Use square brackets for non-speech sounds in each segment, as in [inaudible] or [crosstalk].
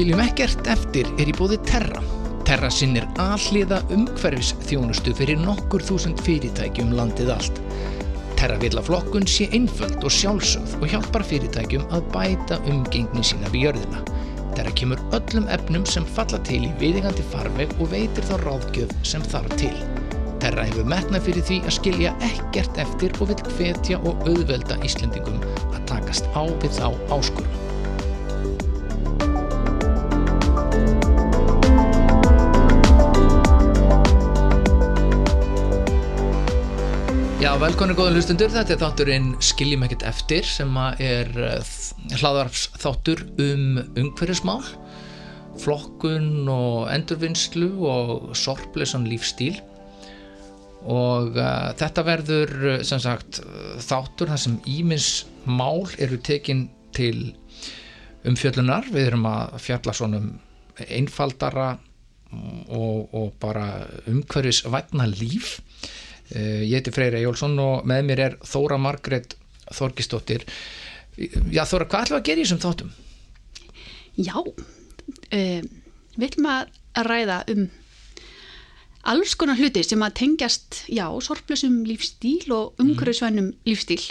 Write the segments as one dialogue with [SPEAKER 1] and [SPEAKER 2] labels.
[SPEAKER 1] Skiljum ekkert eftir er í bóði Terra. Terra sinnir alliða umhverfis þjónustu fyrir nokkur þúsund fyrirtækjum landið allt. Terra vil að flokkun sé einföld og sjálfsögð og hjálpar fyrirtækjum að bæta umgengni sína við jörðina. Terra kemur öllum efnum sem falla til í viðingandi farveg og veitir þá ráðgjöf sem þarf til. Terra hefur metnað fyrir því að skilja ekkert eftir og vil hvetja og auðvelda Íslendingum að takast á við þá áskorum. Velkonni góðan hlustundur, þetta er þátturinn Skiljum ekkert eftir sem er hlaðarps þáttur um umhverjusmál, flokkun og endurvinnslu og sorplesan lífstíl og uh, þetta verður sem sagt þáttur þar sem ímins mál eru tekin til umfjöllunar, við erum að fjalla svona um einfaldara og, og bara umhverjusvætna líf Ég heiti Freyri Jólfsson og með mér er Þóra Margret Þorgistóttir. Já Þóra, hvað ætlum við að gera í þessum þáttum?
[SPEAKER 2] Já, um, við ætlum að ræða um alls konar hluti sem að tengjast, já, sorplösum lífstíl og umhverfisvænum lífstíl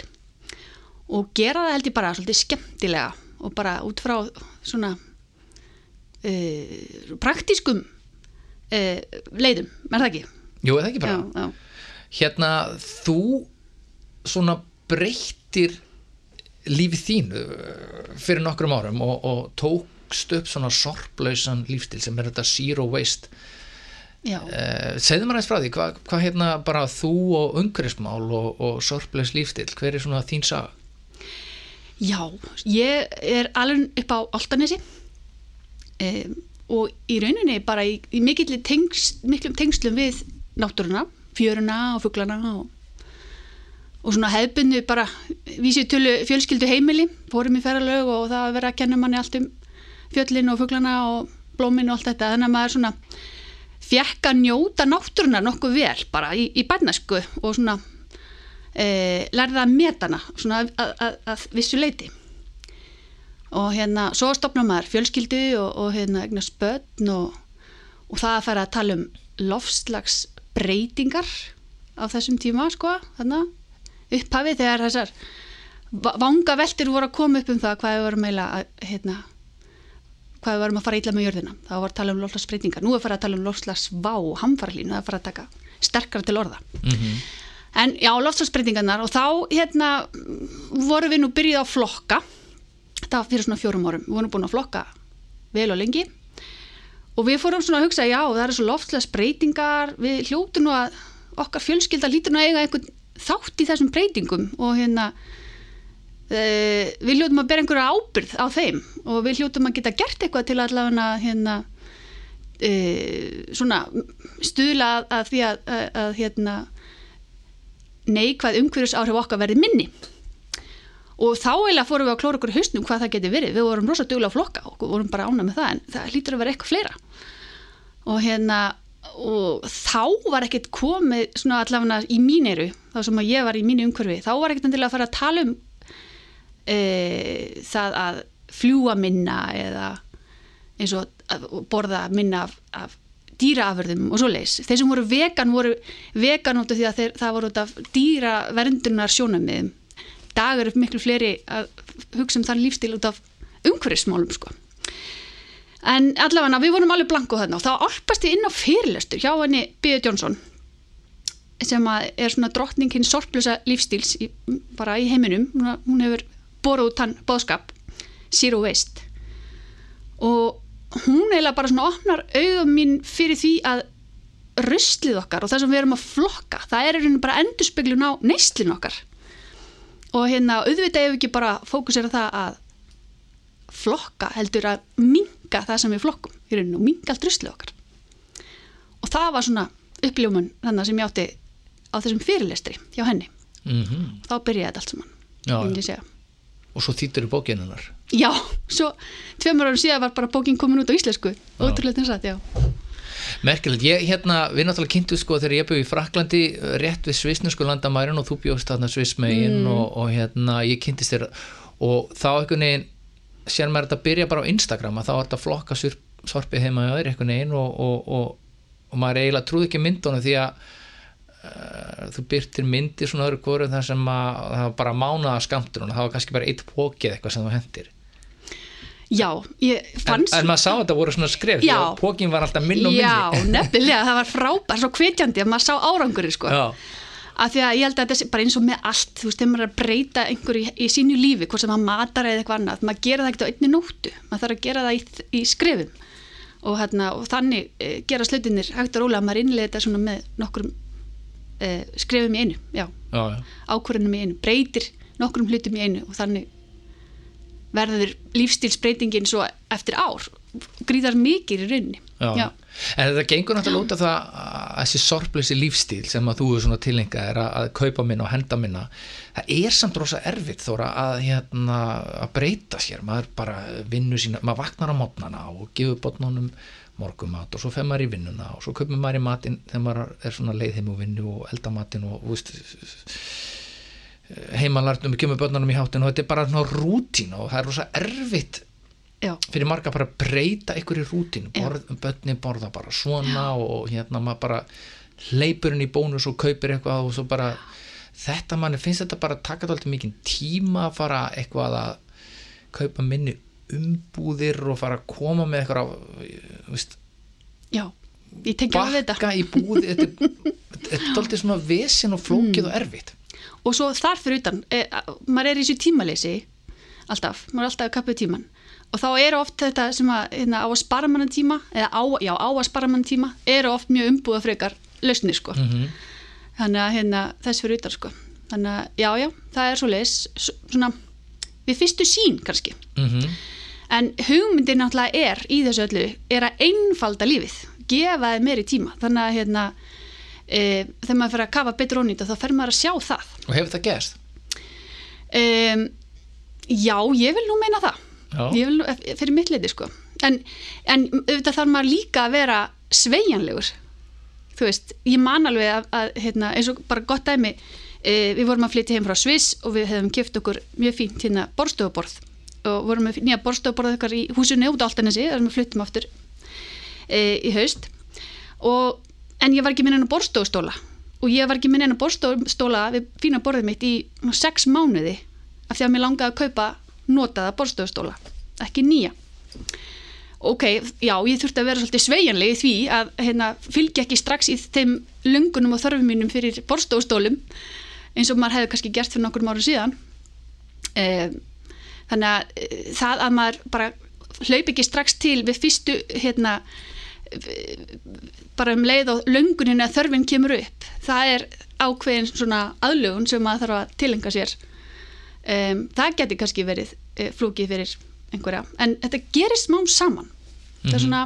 [SPEAKER 2] og gera það held ég bara svolítið skemmtilega og bara út frá svona uh, praktískum uh, leiðum, er það ekki?
[SPEAKER 1] Jú, er það ekki bara?
[SPEAKER 2] Já, já
[SPEAKER 1] hérna þú svona breyttir lífið þínu fyrir nokkrum árum og, og tókst upp svona sorplausan lífstil sem er þetta zero waste. Uh, segðu mér aðeins frá því hvað hva hérna bara þú og umhverfismál og, og sorplaus lífstil hver er svona þín saga?
[SPEAKER 2] Já, ég er alveg upp á Altanesi um, og í rauninni bara í, í mikill tengslum við náttúruna fjöruna og fugglana og, og svona hefbundu bara vísið tölu fjölskyldu heimili. Fórum í ferralög og það að vera að kenna manni allt um fjöllin og fugglana og blómin og allt þetta, þannig að maður svona fjekk að njóta náttúruna nokkuð vel bara í, í barnasku og svona e, lærða að metana svona að, að, að vissu leiti og hérna svo stopna maður fjölskyldu og, og hérna egnar spötn og, og það að fara að tala um lofslags breytingar á þessum tíma sko, þannig upphafi þegar þessar vanga veldir voru að koma upp um það hvað við vorum meila að hérna, hvað við vorum að fara ítla með jörðina. Þá var að tala um lofslagsbreytingar, nú er að fara að tala um lofslagsvá og hamfarlínu, það er að fara að taka sterkara til orða.
[SPEAKER 1] Mm -hmm.
[SPEAKER 2] en já, lofslagsbreytingarnar og þá hérna vorum við nú byrjuð á flokka. Það fyrir svona fjórum árum. Við vorum búin að flokka vel og lengi og við fórum svona að hugsa, já, það eru svo loftlega breytingar, við hljótu nú að okkar fjölskylda lítur nú að eiga einhvern þátt í þessum breytingum og hérna e, við hljótum að bera einhverja ábyrð á þeim og við hljótum að geta gert eitthvað til allavega hérna e, svona stuðla að því að, að, að hérna neikvæð umhverjus áhrif okkar verði minni og þá eiginlega fórum við að klóra okkur hausnum hvað það geti verið, við vorum rosa duglega að flokka og vorum bara ána með það en það hlýtur að vera eitthvað fleira. Og hérna og þá var ekkert komið svona allavega í míniru þá sem að ég var í mínu umhverfi þá var ekkert endilega að fara að tala um e, það að fljúa minna eða eins og borða minna af, af dýraaförðum og svo leis þeir sem voru vegan voru vegan út af því að þeir, það voru út af dýraverndunnar sjónamiðum dagur upp miklu fleiri að hugsa um þann lífstil út af umhverfismálum sko. En allavega við vorum alveg blanku þarna og þá alpast ég inn á fyrirlestur hjá henni B.E. Jónsson sem er svona drottningin sorplusa lífstíls í, bara í heiminum. Hún hefur boruð út hann bóðskap Zero Waste. Og hún eiginlega bara svona opnar auðum mín fyrir því að rustlið okkar og það sem við erum að flokka það er bara endurspeglun á neystlin okkar og hérna auðvitað ef ekki bara fókusera það að flokka heldur að minga það sem við flokkum í rauninu og minga allt ruslið okkar. Og það var svona uppljómun þannig sem ég átti á þessum fyrirlestri hjá henni.
[SPEAKER 1] Mm -hmm.
[SPEAKER 2] þá byrjaði þetta allt saman
[SPEAKER 1] já, og svo þýttur í bókinunar
[SPEAKER 2] já, svo tveimur árum síðan var bara bókin komin út á íslensku ótrúlega þess að, já
[SPEAKER 1] Merkilegt, ég hérna, við náttúrulega kynntu sko þegar ég bjóð í Fraklandi rétt við svisnusku landamærin og þú bjóðst þarna svismegin mm. og, og hérna ég kynntist þér. Og þá einhvern veginn sér maður þetta byrja bara á Instagram að þá er þetta flokka sorpið heima hjá þér einhvern veginn og, og, og, og maður eiginlega trúði ekki myndunum því að uh, þú byrtir myndir svona öðru hvoru þar sem að það var bara mánaða skamtur og það var kannski bara eitt pókið eitthvað sem þú hendir
[SPEAKER 2] já, ég
[SPEAKER 1] en,
[SPEAKER 2] fannst
[SPEAKER 1] en maður sá að þetta voru svona skref því
[SPEAKER 2] Já.
[SPEAKER 1] að pókin var alltaf minn og
[SPEAKER 2] já,
[SPEAKER 1] minni
[SPEAKER 2] nefnilega, það var frábært svo hvetjandi að maður sá áranguri sko.
[SPEAKER 1] Já,
[SPEAKER 2] af því að ég held að þetta sé bara eins og með allt þú veist, þegar maður er að breyta einhverju í, í sínu lífi hvort sem maður matar eða eitthvað annað maður gera það ekkert á einni nóttu, maður þarf að gera það í, í skrefum. Og, hérna, og þannig e, gera slutinir hægt og rólega að maður innlega þetta svona með nokkrum e, skrefum í einu já,
[SPEAKER 1] já, já,
[SPEAKER 2] ákvörðunum í einu, breytir nokkrum hlutum í einu og þannig verður lífstílsbreytingin svo eftir ár. Gríðar mikið í rauninni.
[SPEAKER 1] Já. En þetta gengur náttúrulega út af það að þessi sorpleysi lífstíl sem að þú er svona tilengað er að, að kaupa minna og henda minna það er samt rosa erfitt þóra að, hérna, að breyta sér. Maður bara vinnu sína, maður vaknar á mótnana og gefur botnunum morgumat og svo fer maður í vinnuna og svo kaupir maður í matinn þegar maður er svona leið heim og vinnu og elda matinn og, og veist, heimalarnum, kemur börnunum í hátinn og þetta er bara svona rútín og það er rosa erfitt
[SPEAKER 2] já,
[SPEAKER 1] fyrir marga bara að breyta ykkur í rútín.
[SPEAKER 2] Já.
[SPEAKER 1] Borð, börni borða bara svona og hérna maður bara hleypurinn í bónus og kaupir eitthvað og svo bara þetta manni finnst þetta bara að taka þetta mikið tíma að fara eitthvað að kaupa minni umbúðir og fara að koma með eitthvað veist,
[SPEAKER 2] já ég tengi alveg þetta.
[SPEAKER 1] bakka í búði þetta er [laughs] alltaf svona vesin og flókið
[SPEAKER 2] Mm.
[SPEAKER 1] og erfitt
[SPEAKER 2] og svo þar fyrir utan e, maður er í þessu tímaleysi alltaf, maður er alltaf kappa tíman og þá eru oft þetta sem að hérna, á að spara mann tíma eða á, já, á að spara mann tíma eru oft mjög umbúða frekar lausnir sko.
[SPEAKER 1] Mm
[SPEAKER 2] þannig að hérna, þess fyrir utan sko. Þannig að já, já, það er svo leis svona við fyrstu sín kannski.
[SPEAKER 1] -hmm.
[SPEAKER 2] en hugmyndin náttúrulega er í þessu öllu er að einfalda lífið gefa þið meiri tíma. Þannig að hérna e, þegar maður fyrir að kafa betur ónýta þá fer maður að sjá það.
[SPEAKER 1] Og hefur það gerst?
[SPEAKER 2] Um, já, ég vil nú meina það. Vil eh, fyrir mitt leiti sko. En, en auðvitað þarf maður líka að vera sveigjanlegur. Þú veist, ég man alveg að, að hérna, eins og bara gott dæmi e, við vorum að flytja heim frá Sviss og við hefum kipt okkur mjög fínt hérna borstofuborð og vorum með nýja borstofuborð okkar í húsinu út á Altanesi þar sem við fluttum aftur e, í haust. Og, en ég var ekki minn enn borstofustóla og ég var ekki minn enn borstofustóla við fína borðið mitt í sex mánuði af því að mér langaði að kaupa notaða borstofustóla, ekki nýja. Ok, já, ég þurfti að vera svolítið sveigjanleg í því að hérna, fylgja ekki strax í þeim lungunum og þörfum mínum fyrir borstofustólum eins og maður hefði kannski gert fyrir nokkur árum síðan. E, þannig að e, það að maður bara hlaup ekki strax til við fyrstu hérna bara um leið og löngunin að þörfin kemur upp það er ákveðin svona aðlugun sem maður þarf að tilenga sér. Um, það geti kannski verið uh, flúkið fyrir einhverja. En þetta gerir smám saman. Það er
[SPEAKER 1] Mhm.
[SPEAKER 2] svona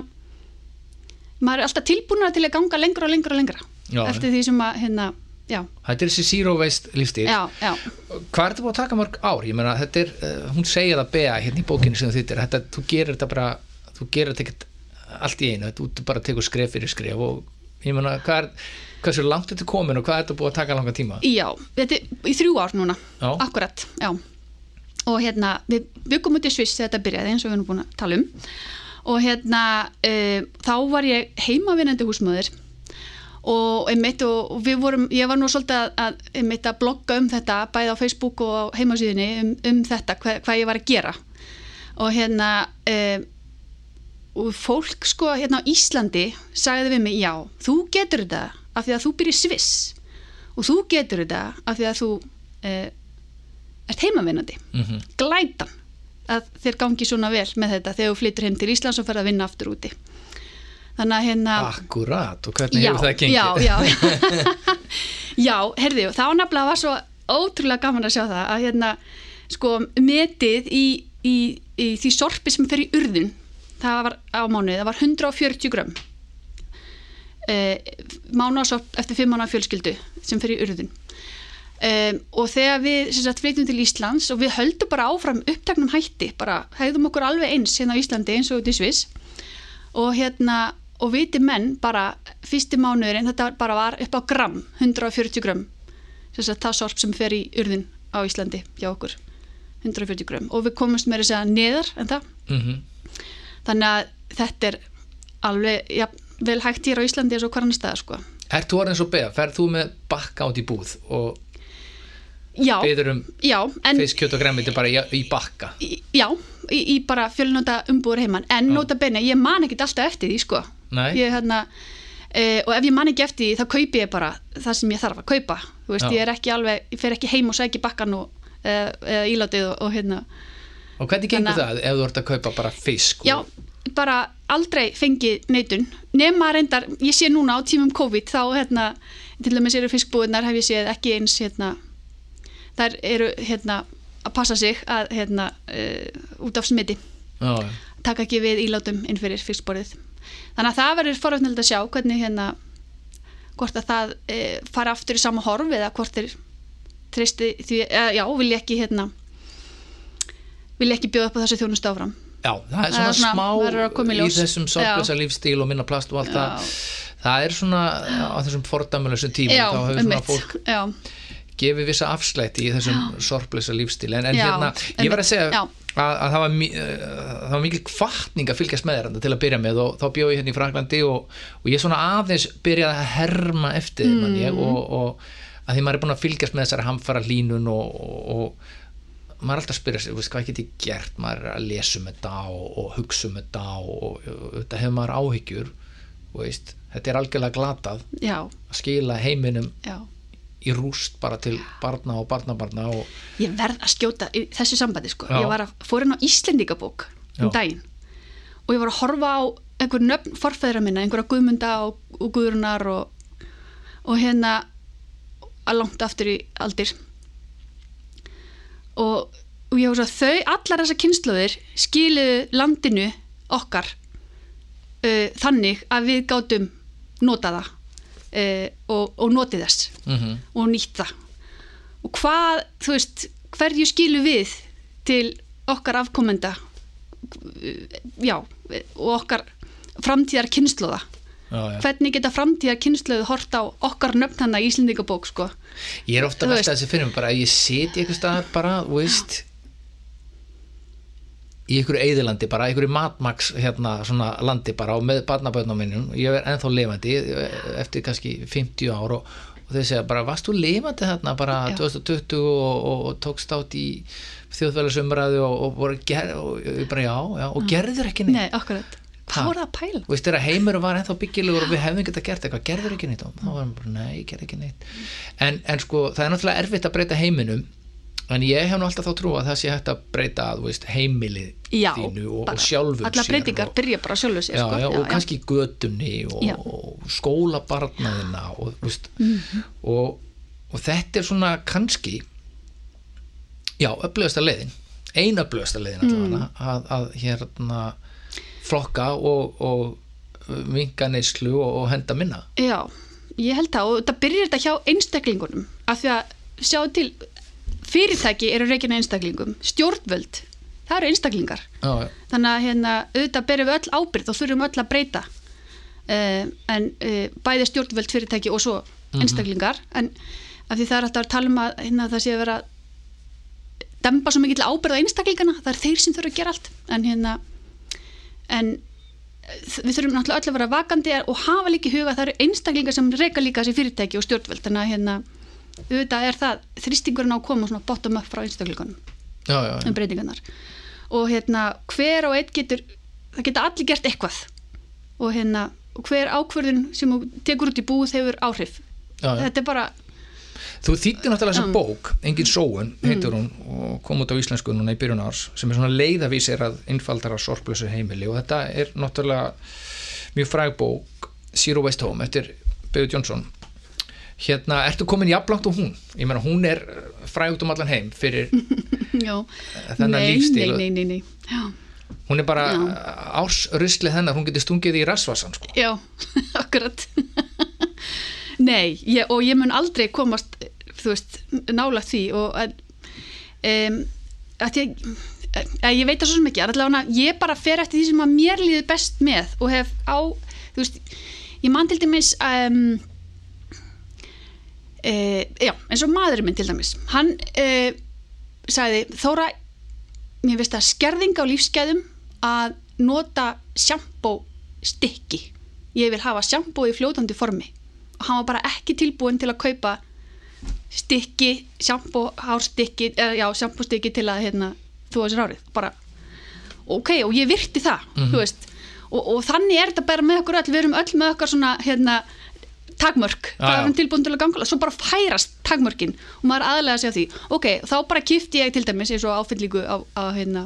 [SPEAKER 2] maður er alltaf tilbúin til að ganga lengra og lengra og lengra
[SPEAKER 1] Já,
[SPEAKER 2] eftir því sem að hérna,
[SPEAKER 1] þetta er þessi zero waste lífstíl hvað er þetta búið að taka mörg ár? Ég meina, þetta er, uh, hún segja það bega hérna í bókinni sem þú þittir, þetta, þú gerir þetta bara þú gerir þetta ekkert allt í einu þú bara teka skref fyrir skref og ég meina, hvað er, hversu langt þetta er komin og hvað er þetta búið að taka langa tíma?
[SPEAKER 2] já þetta er í þrjú ár núna
[SPEAKER 1] Já.
[SPEAKER 2] akkurat, já og hérna, við byggum út í Sviss þegar þetta byrjaði eins og við erum búin að tala um og hérna, uh, þá var ég heimavinnandi húsmöður og einmitt og og við vorum, ég var nú svolítið að, að einmitt að blogga um þetta bæði á Facebook og heimasíðinni um, um þetta, hvað, hvað ég var að gera og hérna um, og fólk sko hérna á Íslandi sagði við mig, já, þú getur þetta af því að þú byrjir Sviss. Og þú getur þetta af því að þú uh, ert heimavinnandi.
[SPEAKER 1] Mm
[SPEAKER 2] glætan að þér gangi svona vel með þetta þegar þú flyttur heim til Íslands og fer að vinna aftur úti. Þannig að hérna
[SPEAKER 1] Akkurat, og hvernig hefur það gengið?
[SPEAKER 2] já, já, [laughs] já, herði, þá nafnilega var svo ótrúlega gaman að sjá það að hérna, sko, metið í, í, í því sorpi sem fer í urðun, það var á mánuði, það var 140 grömm eh, mánuðasorp eftir 5 mánuða fjölskyldu sem fer í urðun. Um, og þegar við sagt, flytjum til Íslands og við höldum bara áfram upptaknum hætti, bara hægðum okkur alveg eins hérna á Íslandi eins og út í Sviss. Og hérna og viti menn bara fyrsti mánuðurinn þetta bara var upp á gram 140 gram þess að það sorp sem fer í urðin á Íslandi hjá okkur 140 grömm. Og við komumst með þess að neðar en það.
[SPEAKER 1] Mm
[SPEAKER 2] þannig að þetta er alveg ja, vel hægt hér á Íslandi eins og hann staða sko.
[SPEAKER 1] Ert þú orðin svo beða, ferð þú með bakka át í búð og
[SPEAKER 2] já,
[SPEAKER 1] beður um
[SPEAKER 2] já, en
[SPEAKER 1] fisk, kjöt og gremmiti bara í, í bakka?
[SPEAKER 2] Já, í, í bara fjölnota umbúður heimann en
[SPEAKER 1] Já.
[SPEAKER 2] nota benni, ég man ekkit alltaf eftir því sko. Ég hérna e, og ef ég man ekki eftir því þá kaupi ég bara það sem ég þarf að kaupa. Veist, ég er ekki alveg, ég fer ekki heim og sæki bakkan og eða, eða ílátið og, og hérna
[SPEAKER 1] og hvernig gengur það ef þú ert að kaupa bara fisk
[SPEAKER 2] já,
[SPEAKER 1] og,
[SPEAKER 2] bara aldrei fengið neitun. Nema reyndar, ég sé núna á tímum COVID þá hérna, til dæmis eru fiskbúðunar hef ég séð ekki eins hérna, þær eru hérna að passa sig að hérna uh, út af smiti,
[SPEAKER 1] já, já.
[SPEAKER 2] taka ekki við ílátum inn fyrir fiskborðið. Þannig að það verður forvöldnilegt að sjá hvernig hérna hvort að það e, fara aftur í sama horf eða hvort þeir treysti því, eða, já, vil ég ekki hérna vil ég ekki bjóða upp á þessu þjónustu áfram.
[SPEAKER 1] Já, það er
[SPEAKER 2] Það
[SPEAKER 1] svona,
[SPEAKER 2] er svona-
[SPEAKER 1] smá
[SPEAKER 2] í
[SPEAKER 1] í þessum sorglösa lífstíl og minna plast og allt það.
[SPEAKER 2] Já.
[SPEAKER 1] það er svona á þessum fordæmulegum tímum
[SPEAKER 2] já,
[SPEAKER 1] þá hefur svona
[SPEAKER 2] einmitt.
[SPEAKER 1] fólk
[SPEAKER 2] já,
[SPEAKER 1] gefið vissa afslætti í þessum sorglösa lífstíl en, en
[SPEAKER 2] Já,
[SPEAKER 1] hérna, ég var að segja
[SPEAKER 2] já.
[SPEAKER 1] að, að það var, það var mikil kvartning að fylgjast með þér til að byrja með og þá bjóð ég hérna í Fraklandi og, og ég svona aðeins byrjaði að herma eftir mm. man ég og, og að því maður er búin að fylgjast með þessari hamfara línun og, og, og maður er alltaf að spyrja sig, veist, hvað get ég gert maður er að lesa um þetta og, og hugsa um þetta og, þetta hefur maður áhyggjur veist, þetta er algjörlega glatað
[SPEAKER 2] já,
[SPEAKER 1] að skila heiminum
[SPEAKER 2] já
[SPEAKER 1] í rúst bara til barna og barnabarna og
[SPEAKER 2] ég verð að skjóta þessu sambandi sko.
[SPEAKER 1] Já.
[SPEAKER 2] ég var að fór inn á Íslendingabók um
[SPEAKER 1] Já.
[SPEAKER 2] daginn og ég var að horfa á einhver nöfn forfæðra minna, einhverja guðmunda og, og guðrunar og, og hérna að langt aftur í aldir og, og ég að þau allar þessar kynnslóðir skiluðu landinu okkar uh, þannig að við gátum nota það uh, og, og notið þess
[SPEAKER 1] mm
[SPEAKER 2] og nýtt það. Og hvað, þú veist, hverju skilu við til okkar afkomenda já, og okkar framtíðar kynnslóða
[SPEAKER 1] já,
[SPEAKER 2] hvernig geta framtíðar kynnslóðu hort á okkar nöfn hann í Íslendingabók sko.
[SPEAKER 1] ég er ofta
[SPEAKER 2] Þú
[SPEAKER 1] að þessi fyrir mig bara að ég siti eitthvað staðar bara, veist í einhverju eðilandi bara, einhverju matmaks hérna svona landi bara og með barnaböðnum minnum, ég er ennþá lifandi eftir kannski 50 ár og, og þeir segja bara, varst þú lifandi þarna bara
[SPEAKER 2] Já.
[SPEAKER 1] 2020 og, og, og tókst átt í þjóðfélagsumræðu og, gerður ekki neitt
[SPEAKER 2] nei, akkurat? Hvað voru það að pæla?
[SPEAKER 1] og veist þegar heimur var ennþá byggilegur og við hefðum geta gert eitthvað, gerður ekki neitt og þá var hann bara, nei, ég gerði ekki neitt en, en sko, það er náttúrulega erfitt að breyta heiminum en ég hef nú alltaf þá trú að það sé hægt að breyta þú veist, heimilið
[SPEAKER 2] já,
[SPEAKER 1] þínu og, og sjálfum
[SPEAKER 2] allar breytingar
[SPEAKER 1] og,
[SPEAKER 2] byrja bara sjálfu sér
[SPEAKER 1] já,
[SPEAKER 2] sko.
[SPEAKER 1] já, og kannski götunni og,
[SPEAKER 2] Já.
[SPEAKER 1] skólabarnaðina og, þú veist,
[SPEAKER 2] Mhm.
[SPEAKER 1] og, og þetta er svona kannski já, upplöðasta leiðin ein upplöðasta leiðin
[SPEAKER 2] Mm.
[SPEAKER 1] að, að hérna flokka og, og vinga neyslu og, og henda minna?
[SPEAKER 2] Já, ég held það. Og þetta byrjar þetta hjá einstaklingunum. Af því að sjá til fyrirtæki eru reikina einstaklingum. Stjórnvöld, það eru einstaklingar.
[SPEAKER 1] Já, já,
[SPEAKER 2] þannig að hérna, auðvitað berum við öll ábyrgð og þurfum öll að breyta. Uh, en uh, bæði stjórnvöld fyrirtæki og svo einstaklingar. En af því það er alltaf að tala um að hérna, það sé að vera demba svo mikill ábyrgð á einstaklingana. Það er þeir sem þurfa að gera allt. En hérna en eh, við þurfum náttúrulega öll að vera vakandi og hafa líka í huga að það eru einstaklingar sem reyka líka þessi fyrirtæki og stjórnvöld þannig að hérna, auðvitað er það þrýstingurinn á að koma svona bottom up frá einstaklingunum
[SPEAKER 1] já, já, já.
[SPEAKER 2] um breytingarnar og hérna hver og einn getur það geta allir gert eitthvað og hérna hver ákvörðun sem tekur út í búð hefur áhrif
[SPEAKER 1] Já, já.
[SPEAKER 2] þetta er bara
[SPEAKER 1] Þú þýttir náttúrulega þessa
[SPEAKER 2] Mm.
[SPEAKER 1] bók, Engin sóun, heitir hún og kom út á íslensku núna í byrjun árs sem er svona leiðavísir að innfaldara sorplösu heimili og þetta er náttúrulega mjög fræg bók Zero Waste Home eftir Beður Jónsson Hérna, ertu komin jafnlangt og hún? Ég meina, hún er fræg út um allan heim fyrir [laughs] þennan
[SPEAKER 2] nei,
[SPEAKER 1] lífstíl
[SPEAKER 2] nei, nei, nei, nei. Já,
[SPEAKER 1] hún er bara
[SPEAKER 2] Já.
[SPEAKER 1] ársruslið hennar, hún getur stungið í rassvasan sko.
[SPEAKER 2] já [laughs] akkurat nei, ég, og ég mun aldrei komast þú veist, nála því og en, um, að ég að ég veit það svo sem ekki, allavega ég bara fer eftir því sem að mér líður best með og hef á, þú veist ég man til dæmis um, e, já, eins og maðurinn minn til dæmis. Hann e, sagði, Þóra mér finnst það skerðing á lífsgæðum að nota sjampó stykki ég vil hafa sjampó í fljótandi formi hann var bara ekki tilbúin til að kaupa stykki, sjampó hárstykki, eða já, sjampó stykki til að hérna, þú þessir árið bara, ok, og ég virti það þú veist, og, og þannig er þetta bara með okkur öll, við erum öll með okkar svona hérna, takmörk,
[SPEAKER 1] Já,
[SPEAKER 2] það
[SPEAKER 1] já.
[SPEAKER 2] er hann tilbúin til að ganga? Svo bara færast takmörkin og maður aðlega sig á því, ok, þá bara kipti ég til dæmis eins og áfyllingu á, á hérna,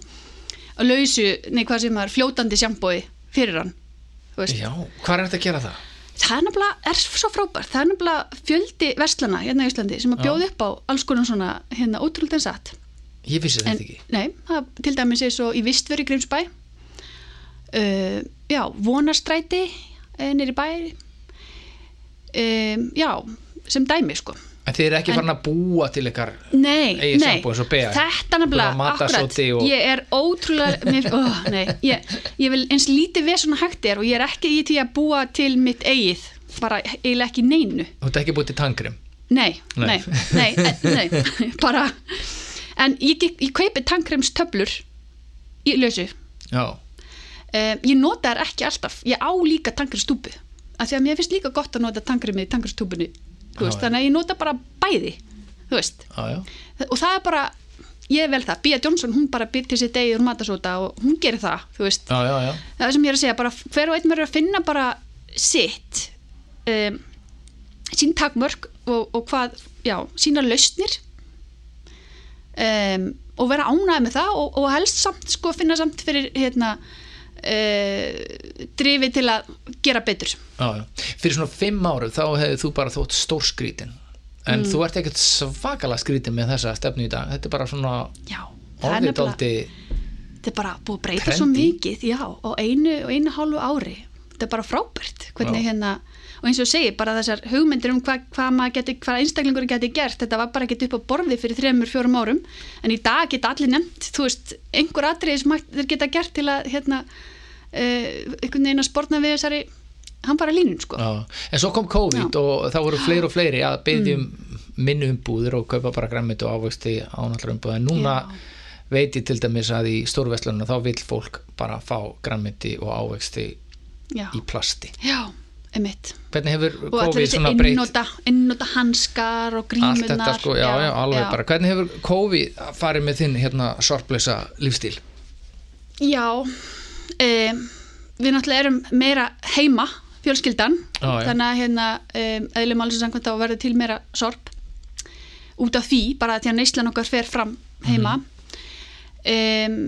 [SPEAKER 2] á lausu, nei hvað sem maður fljótandi sjampói fyrir hann veist,
[SPEAKER 1] Já, hvað er þetta að gera það?
[SPEAKER 2] Það er nefnilega, er svo frábært. Það er nefnilega fjöldi verslana hérna í Íslandi sem að
[SPEAKER 1] Já.
[SPEAKER 2] bjóða upp á alls konar svona hérna ótrúlega en satt
[SPEAKER 1] Ég vissi þetta ekki.
[SPEAKER 2] nei, það til dæmis er svo í Vistveri Grímsbæ uh, já, Vonarstræti uh, nýri bæ um, já, sem dæmi sko
[SPEAKER 1] En þið eru ekki farin að búa til ykkar
[SPEAKER 2] Nei,
[SPEAKER 1] Eigið
[SPEAKER 2] nei,
[SPEAKER 1] sjampó eins og Bea.
[SPEAKER 2] þetta nefnilega, akkurat.
[SPEAKER 1] og-
[SPEAKER 2] ég er ótrúlega mér, ó, nei, ég, ég vil eins lítið við svona hægt er og ég er ekki í því að búa til mitt eigið, bara eiginlega ekki neinu.
[SPEAKER 1] Þú ert ekki búið til tangrim
[SPEAKER 2] nei,
[SPEAKER 1] Nei.
[SPEAKER 2] nei, nei, nei, nei [laughs] bara, en ég, ég, ég kaupi tankrems töflur í lausu.
[SPEAKER 1] Já,
[SPEAKER 2] um, ég nota þær ekki alltaf. Ég á líka tankremstúbu af því að mér finnst líka gott að nota tankremið í tankremstúbunni
[SPEAKER 1] Já.
[SPEAKER 2] þannig að ég nota bara bæði þú veist.
[SPEAKER 1] Já,
[SPEAKER 2] og það er bara, ég vel það. Bia Johnson, hún bara byr til sér degi úr matasóta og hún gerir það, þú veist.
[SPEAKER 1] Já,
[SPEAKER 2] það sem ég er að segja, bara hver og einn verður að finna bara sitt um, sín takmörk og, og hvað, já, sína lausnir um, og vera ánægð með það og, og helst samt, sko, finna samt fyrir hérna uh, drifi til að gera betur.
[SPEAKER 1] Já, já. Fyrir svona fimm áru þá hefði þú bara þótt stórskrítin en
[SPEAKER 2] Mm.
[SPEAKER 1] þú ert ekkert svakalega skrítin með þessa stefnu í dag. Þetta er bara svona
[SPEAKER 2] já,
[SPEAKER 1] orðið daldi
[SPEAKER 2] þetta er bara búið að breyta svo mikið já, á einu og einu hálfu ári. Þetta er bara frábært hérna, og eins og segi, bara þessar hugmyndir um hvað hva hvað einstaklingur geti gert, þetta var bara ekki upp á borði fyrir þremur, fjórum árum, en í dag geta allir nefnt, þú veist, einhver atriði sem þeir geta gert til að hérna, einhvern veginn að sporna við þessari hann bara línun, sko.
[SPEAKER 1] Já, en svo kom COVID og þá voru fleiri og fleiri að byggja um minni umbúðir og kaupa bara græmit og ávexti á náttúrulega umbúð en núna
[SPEAKER 2] Já.
[SPEAKER 1] veit ég til dæmis að í stórveslunum þá vill fólk bara fá græmiti og ávexti
[SPEAKER 2] já,
[SPEAKER 1] í plasti.
[SPEAKER 2] Já, emitt
[SPEAKER 1] hvernig hefur
[SPEAKER 2] og allir
[SPEAKER 1] COVID
[SPEAKER 2] þessi
[SPEAKER 1] svona breytt?
[SPEAKER 2] innota, innota hanskar og grímunar
[SPEAKER 1] sko, já, já, alveg bara. Hvernig hefur COVID farið með þinn hérna sorplösa lífstíl?
[SPEAKER 2] Já, um, við náttúrulega erum meira heima, fjölskyldan,
[SPEAKER 1] já.
[SPEAKER 2] þannig að hérna, um, eðlum alveg samkvæmt á að verða til meira sorp út af því, bara því að neyslan okkar fer fram heima. um,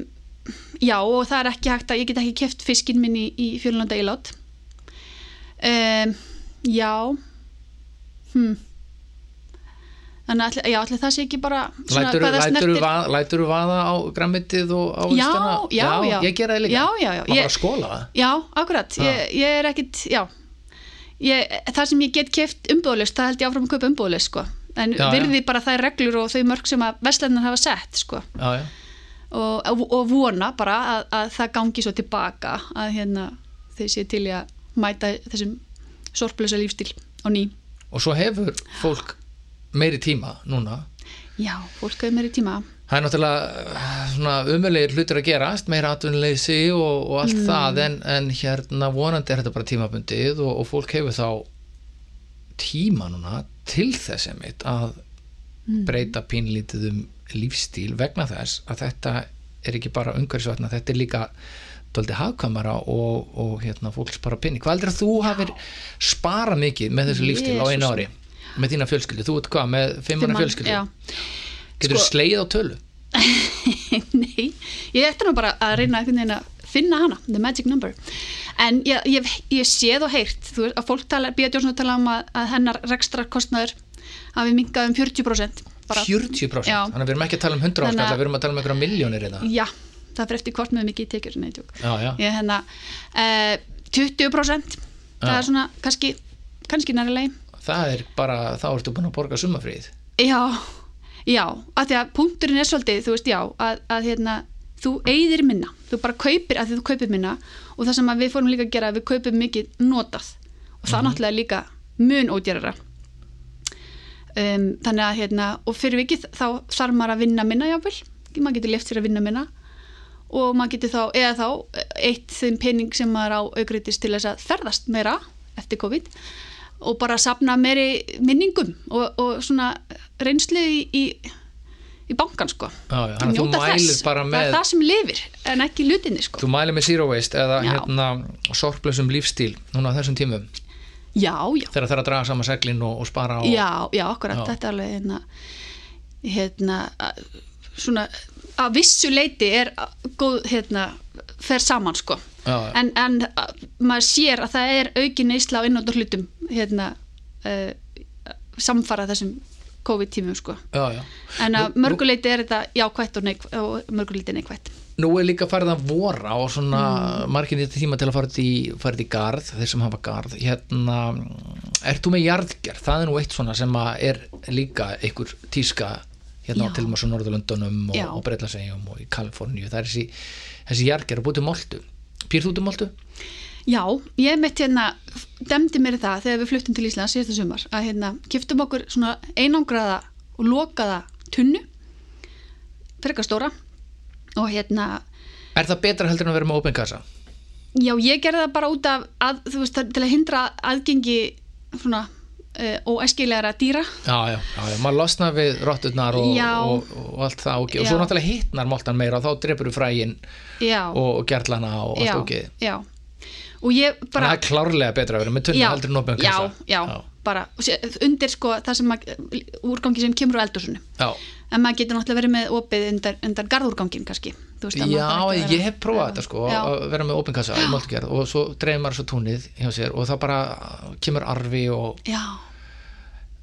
[SPEAKER 2] já, og það er ekki hægt að, ég get ekki keft fiskinn minn í, í fjölunanda ílát. Já, hm. Þannig að, já, allir það sé ekki bara
[SPEAKER 1] lætur þú
[SPEAKER 2] snertir-
[SPEAKER 1] vaða, á græmitið og
[SPEAKER 2] Já,
[SPEAKER 1] ávextina
[SPEAKER 2] já, já.
[SPEAKER 1] ég gera það líka
[SPEAKER 2] Já, já, já.
[SPEAKER 1] maður bara að skóla það
[SPEAKER 2] Já, akkurat,
[SPEAKER 1] Já.
[SPEAKER 2] ég, ég er ekkit, já ég, það sem ég get keft umbúðlust, það held ég áfram að kaupa umbúðlust sko. en
[SPEAKER 1] Já, já.
[SPEAKER 2] virði bara þær reglur og þau mörg sem að veslennar hafa sett sko.
[SPEAKER 1] já, já.
[SPEAKER 2] og, og, vona bara að, að það gangi svo tilbaka að hérna þau séu til að mæta þessum sorplösa lífstíl á ný
[SPEAKER 1] og svo hefur fólk meiri tíma núna.
[SPEAKER 2] Já, fólk hefur meiri tíma.
[SPEAKER 1] Það er náttúrulega eh, umulegir hlutur að gerast, meira atvinnuleysi og, og allt það en, en hérna vonandi er þetta bara tímabundið og, og fólk hefur þá tíma núna til þess einmitt að breyta pínlítið um lífstíl vegna þess að þetta er ekki bara umhverfisvatna, þetta er líka dóldi hagkvæmara og, og hérna fólk spara pinni. Hvað heldur að þú hafir spara mikið með þessu lífstíl á einu ári með þína fjölskyldu? Þú ert hvað, með fimm
[SPEAKER 2] Fimm
[SPEAKER 1] manna
[SPEAKER 2] mann,
[SPEAKER 1] fjölskyldu? Getur þú
[SPEAKER 2] Sko-
[SPEAKER 1] sleið á tölu? [laughs]
[SPEAKER 2] Nei, ég ætti nú bara að reyna að finna hana, the magic number en ég, ég, ég séð og heyrt þú veist, að fólk tala, Bíða Jónsson tala um að, að hennar rekstra kostnaður hafi minkað um 40% bara,
[SPEAKER 1] 40%?
[SPEAKER 2] Já.
[SPEAKER 1] Þannig að við erum ekki að tala um 100
[SPEAKER 2] Þannig að-
[SPEAKER 1] áskall, við erum að tala um einhverja miljónir í það.
[SPEAKER 2] já, það fyrir eftir hvort með mikið tekjur ég hérna uh, 20% það
[SPEAKER 1] Já.
[SPEAKER 2] er svona kannski, kannski nærileg
[SPEAKER 1] Það er bara, þá ertu búin að borga summafríð.
[SPEAKER 2] já, já, að því að punkturinn er svolítið, þú veist, já að, að hérna, þú eigðir minna. Þú bara kaupir, að því þú kaupir minna og það sem við fórum líka að gera, við kaupum mikið notað. Og það
[SPEAKER 1] Mhm.
[SPEAKER 2] náttúrulega er líka mun ódýrara. Um, þannig að hérna, og fyrir vikið þá þarf maður að vinna minna jáfnvel, maður getur left sér að vinna minna. Og maður getur þá, eða þá eitt þeim pening sem maður á aukriðist til þess að ferðast meira eftir COVID og bara sapna meiri minningum og, og svona reynslu í, í, í bankan sko.
[SPEAKER 1] Já, já, þú mælir bara
[SPEAKER 2] það
[SPEAKER 1] með
[SPEAKER 2] er það sem lifir en ekki lutinni sko.
[SPEAKER 1] Þú mælir með zero waste eða hérna sorplösum lífstíl núna á þessum tímum?
[SPEAKER 2] Já, já,
[SPEAKER 1] þegar það er að draga saman seglin og, og spara og,
[SPEAKER 2] já, já, akkurat. Þetta er alveg hérna, hérna að- svona að vissu leiti er góð hérna, fer saman sko
[SPEAKER 1] Já,
[SPEAKER 2] en, en að- maður sér að það er aukin neysla á innóttur hlutum hérna uh, samfara þessum COVID-tímum sko. En að mörguleiti er þetta jákvætt og, neikvætt, og mörguleiti neikvætt.
[SPEAKER 1] Nú er líka farið að vora og svona
[SPEAKER 2] Mm.
[SPEAKER 1] margir þetta tíma til að fara þetta í, garð, þeir sem hafa garð. Hérna, ert þú með jarðgerð? Það er nú eitt svona sem er líka einhver tíska hérna á
[SPEAKER 2] Já.
[SPEAKER 1] til og Norðurlöndunum og, og Breitlandseyjum og í Kaliforníu, það er þessi, þessi jarðgerð að búið til moltu, býrð þú til moltu?
[SPEAKER 2] Já, ég mitt hérna demdi mér það þegar við fluttum til Íslands síðasta sumar að hérna kiptum okkur svona einangraða og lokaða tunnu frekar stóra og hérna
[SPEAKER 1] Er það betra heldur en að vera með open kassa?
[SPEAKER 2] já, ég gerði það bara út af að, veist, til að hindra aðgengi svona uh, óæskilegra dýra.
[SPEAKER 1] Já, já, já, maður losnar við rotturnar og, og, og allt það og, og svo náttúrulega hittnar moltan meira og þá drepur þú frægin og, gerlana og allt okkið
[SPEAKER 2] já. Og ég bara
[SPEAKER 1] það er klárlega betra að vera með tunnu heldur en opin
[SPEAKER 2] já, já, bara undir sko það sem að, úrgangi sem kemur á eldursunni
[SPEAKER 1] já.
[SPEAKER 2] En maður getur náttúrulega verið með opið undan, undan garðúrgangin kannski. Veist,
[SPEAKER 1] Já,
[SPEAKER 2] að
[SPEAKER 1] ég
[SPEAKER 2] vera-
[SPEAKER 1] hef prófað þetta sko
[SPEAKER 2] Já.
[SPEAKER 1] að vera með opin kassa í moltugerð og svo dreifir maður svo túnið hjá sér og það bara kemur arfi og
[SPEAKER 2] já,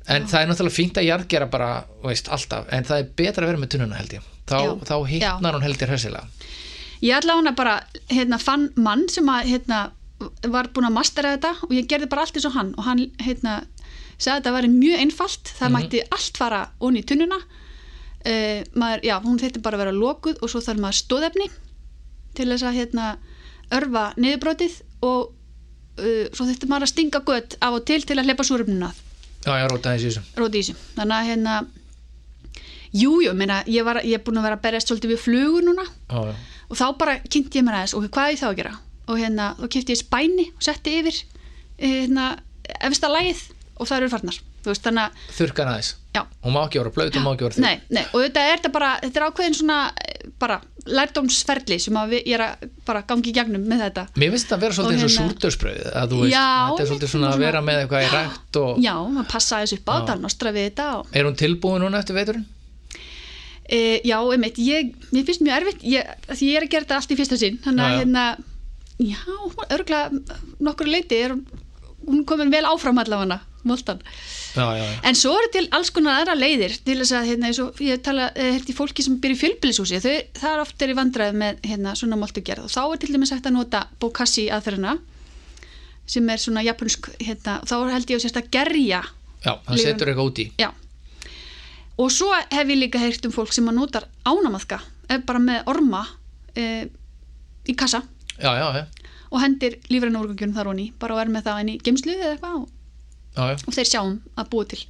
[SPEAKER 1] en það er náttúrulega fínt að jarðgera bara veist, alltaf, en það er betra að vera með tunnuna held ég. Þá,
[SPEAKER 2] Já.
[SPEAKER 1] þá hittnar hún hressilega.
[SPEAKER 2] Ég ætla hana bara hérna, fann mann sem að hérna, var búin að mastera þetta og ég gerði bara allt eins og hann og hann hérna, sagði að þetta væri mjög einfalt það mætti allt fara onni í tunnuna uh, maður, já, hún þetta bara að vera lokuð og svo þarf maður stóðefni til þess að hérna, örfa niðurbrótið og uh, svo þetta maður að stinga gött af og til til að hleypa súröfnuna að.
[SPEAKER 1] Já, ég róta þessi þessu.
[SPEAKER 2] Róti í þessu. Þannig að hérna jújú, jú, ég, ég er búin að vera að berjast svolítið við flugur núna
[SPEAKER 1] Já, já,
[SPEAKER 2] og þá bara kynnti ég mér aðeins og hvað er þá að gera? Og hérna, þá kipti ég spæni og setti yfir eh, hérna, efsta lagið og það eru farnar veist, að,
[SPEAKER 1] þurrkan aðeins.
[SPEAKER 2] Já.
[SPEAKER 1] Hún má ekki vera blöð, hún má ekki vera þurr
[SPEAKER 2] nei, nei, og þetta er þetta bara, þetta er ákveðin svona eh, bara lærdómsferli sem að við, ég er að bara gangi í gegnum með þetta.
[SPEAKER 1] Mér finnst þetta að vera
[SPEAKER 2] Og
[SPEAKER 1] svolítið eins og
[SPEAKER 2] hérna-
[SPEAKER 1] súrdörsbröð að þú veist,
[SPEAKER 2] Já,
[SPEAKER 1] þetta er svolítið svona að vera með eitthvað í rækt og
[SPEAKER 2] já, maður passa þessu upp á þetta nostra við þetta og
[SPEAKER 1] er hún tilbúin núna eftir veiturinn?
[SPEAKER 2] E, já, einmitt, ég, mér finnst mjög erfitt ég, því ég er að gera þetta allt í fyrsta sinn þannig að hérna já, örgulega nokkur leiti er hún komin vel áfram allavega moltan, en svo eru til alls konar aðra leiðir til þess að, hérna, og ég tala hérna, fólki sem fjölbýlishúsi þau, það er oft er í vandræð með hérna, svona moltugerð. Og þá er til dæmis hægt að nota bókassi aðferðina sem er svona japansk, hérna, þá held ég að sérst að gerja
[SPEAKER 1] já, hann
[SPEAKER 2] Lífum.
[SPEAKER 1] setur eitthvað út í.
[SPEAKER 2] Já. Og svo hef ég líka heyrt um fólk sem að notar ánamaðka er bara með orma e, í kassa.
[SPEAKER 1] Já, já, já,
[SPEAKER 2] og hendir lífræna úrgangjunum þar honi bara og er með það inn í geimslu eða eitthvað og,
[SPEAKER 1] já, já.
[SPEAKER 2] og þeir sjáum að búa til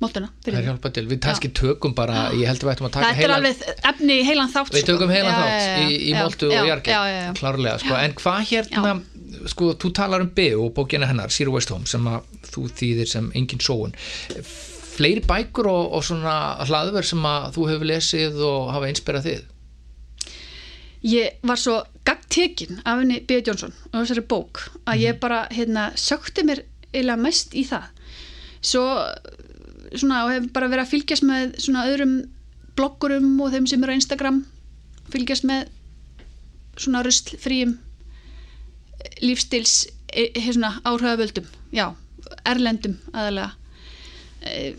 [SPEAKER 1] til, við kannski tökum bara ég held að við ættum að taka
[SPEAKER 2] Þetta er
[SPEAKER 1] heilan
[SPEAKER 2] alveg efni í heilan þátt
[SPEAKER 1] Við tökum heilan þátt í, í
[SPEAKER 2] já,
[SPEAKER 1] og jargir, klárlega sko. en hvað hérna, sko, þú talar um BU og bókina hennar, Zero Waste Home sem að þú þýðir sem engin sóun. Fleiri bækur og, og svona hlaðver sem að þú hefur lesið og hafa inspirað þið
[SPEAKER 2] Ég var svo gagtekin af henni B. Johnson og þessari bók að
[SPEAKER 1] Mhm.
[SPEAKER 2] ég bara hérna, sökti mér eiginlega mest í það. Svo svona og hef bara verið að fylgjast með svona öðrum bloggurum og þeim sem eru á Instagram fylgjast með svona ruslfríum lífstils e, e, áhrifavöldum já, erlendum aðalega. E,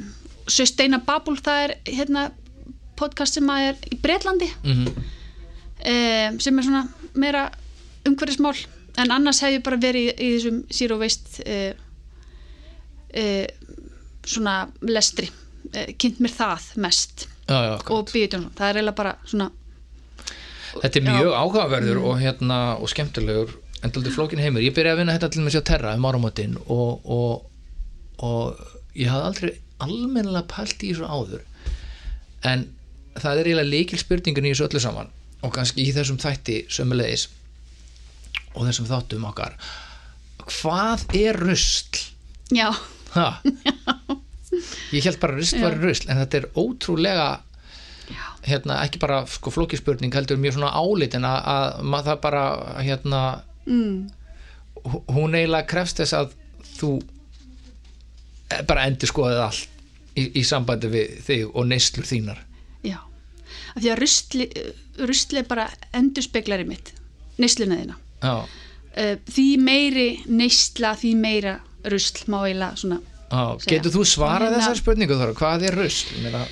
[SPEAKER 2] Sustaina Babul það er hérna podcast sem að er í Bretlandi
[SPEAKER 1] mm
[SPEAKER 2] um, sem er svona meira umhverfismál en annars hef ég bara verið í, í þessum zero waste uh, uh, svona lestri. Uh, kynnt mér það mest.
[SPEAKER 1] Já, já,
[SPEAKER 2] og Jónsson, það er eiginlega bara svona
[SPEAKER 1] Þetta er mjög áhugaverður og, hérna, og skemmtilegur en daldur flókin heimur. Ég byrjaði að vinna þetta til með sér terra um áramótin og, og, og ég hafði aldrei almennilega pælt í þessu áður. En það er eiginlega líkil spurningin í þessu öllu saman og kannski í þessum þætti sömulegis og þessum þáttum okkar. Hvað er rusl?
[SPEAKER 2] já?
[SPEAKER 1] Ég held bara rusl var rusl en þetta er ótrúlega hérna, ekki bara sko, flókispurning heldur mjög svona álitin að, að maður það bara hérna,
[SPEAKER 2] mm,
[SPEAKER 1] hú- hún eiginlega krefst þess að þú eh, bara endur skoðið allt í, í sambandi við þig og neyslur þínar.
[SPEAKER 2] Já. Af því að rusli er bara endurspeglar í mitt neysluna þína.
[SPEAKER 1] Já,
[SPEAKER 2] uh, því meiri neysla því meira rusl má eiginlega svona. Segja.
[SPEAKER 1] getur þú svarað
[SPEAKER 2] Hérna-
[SPEAKER 1] þessar spurningu þar hvað er rusl? Meina,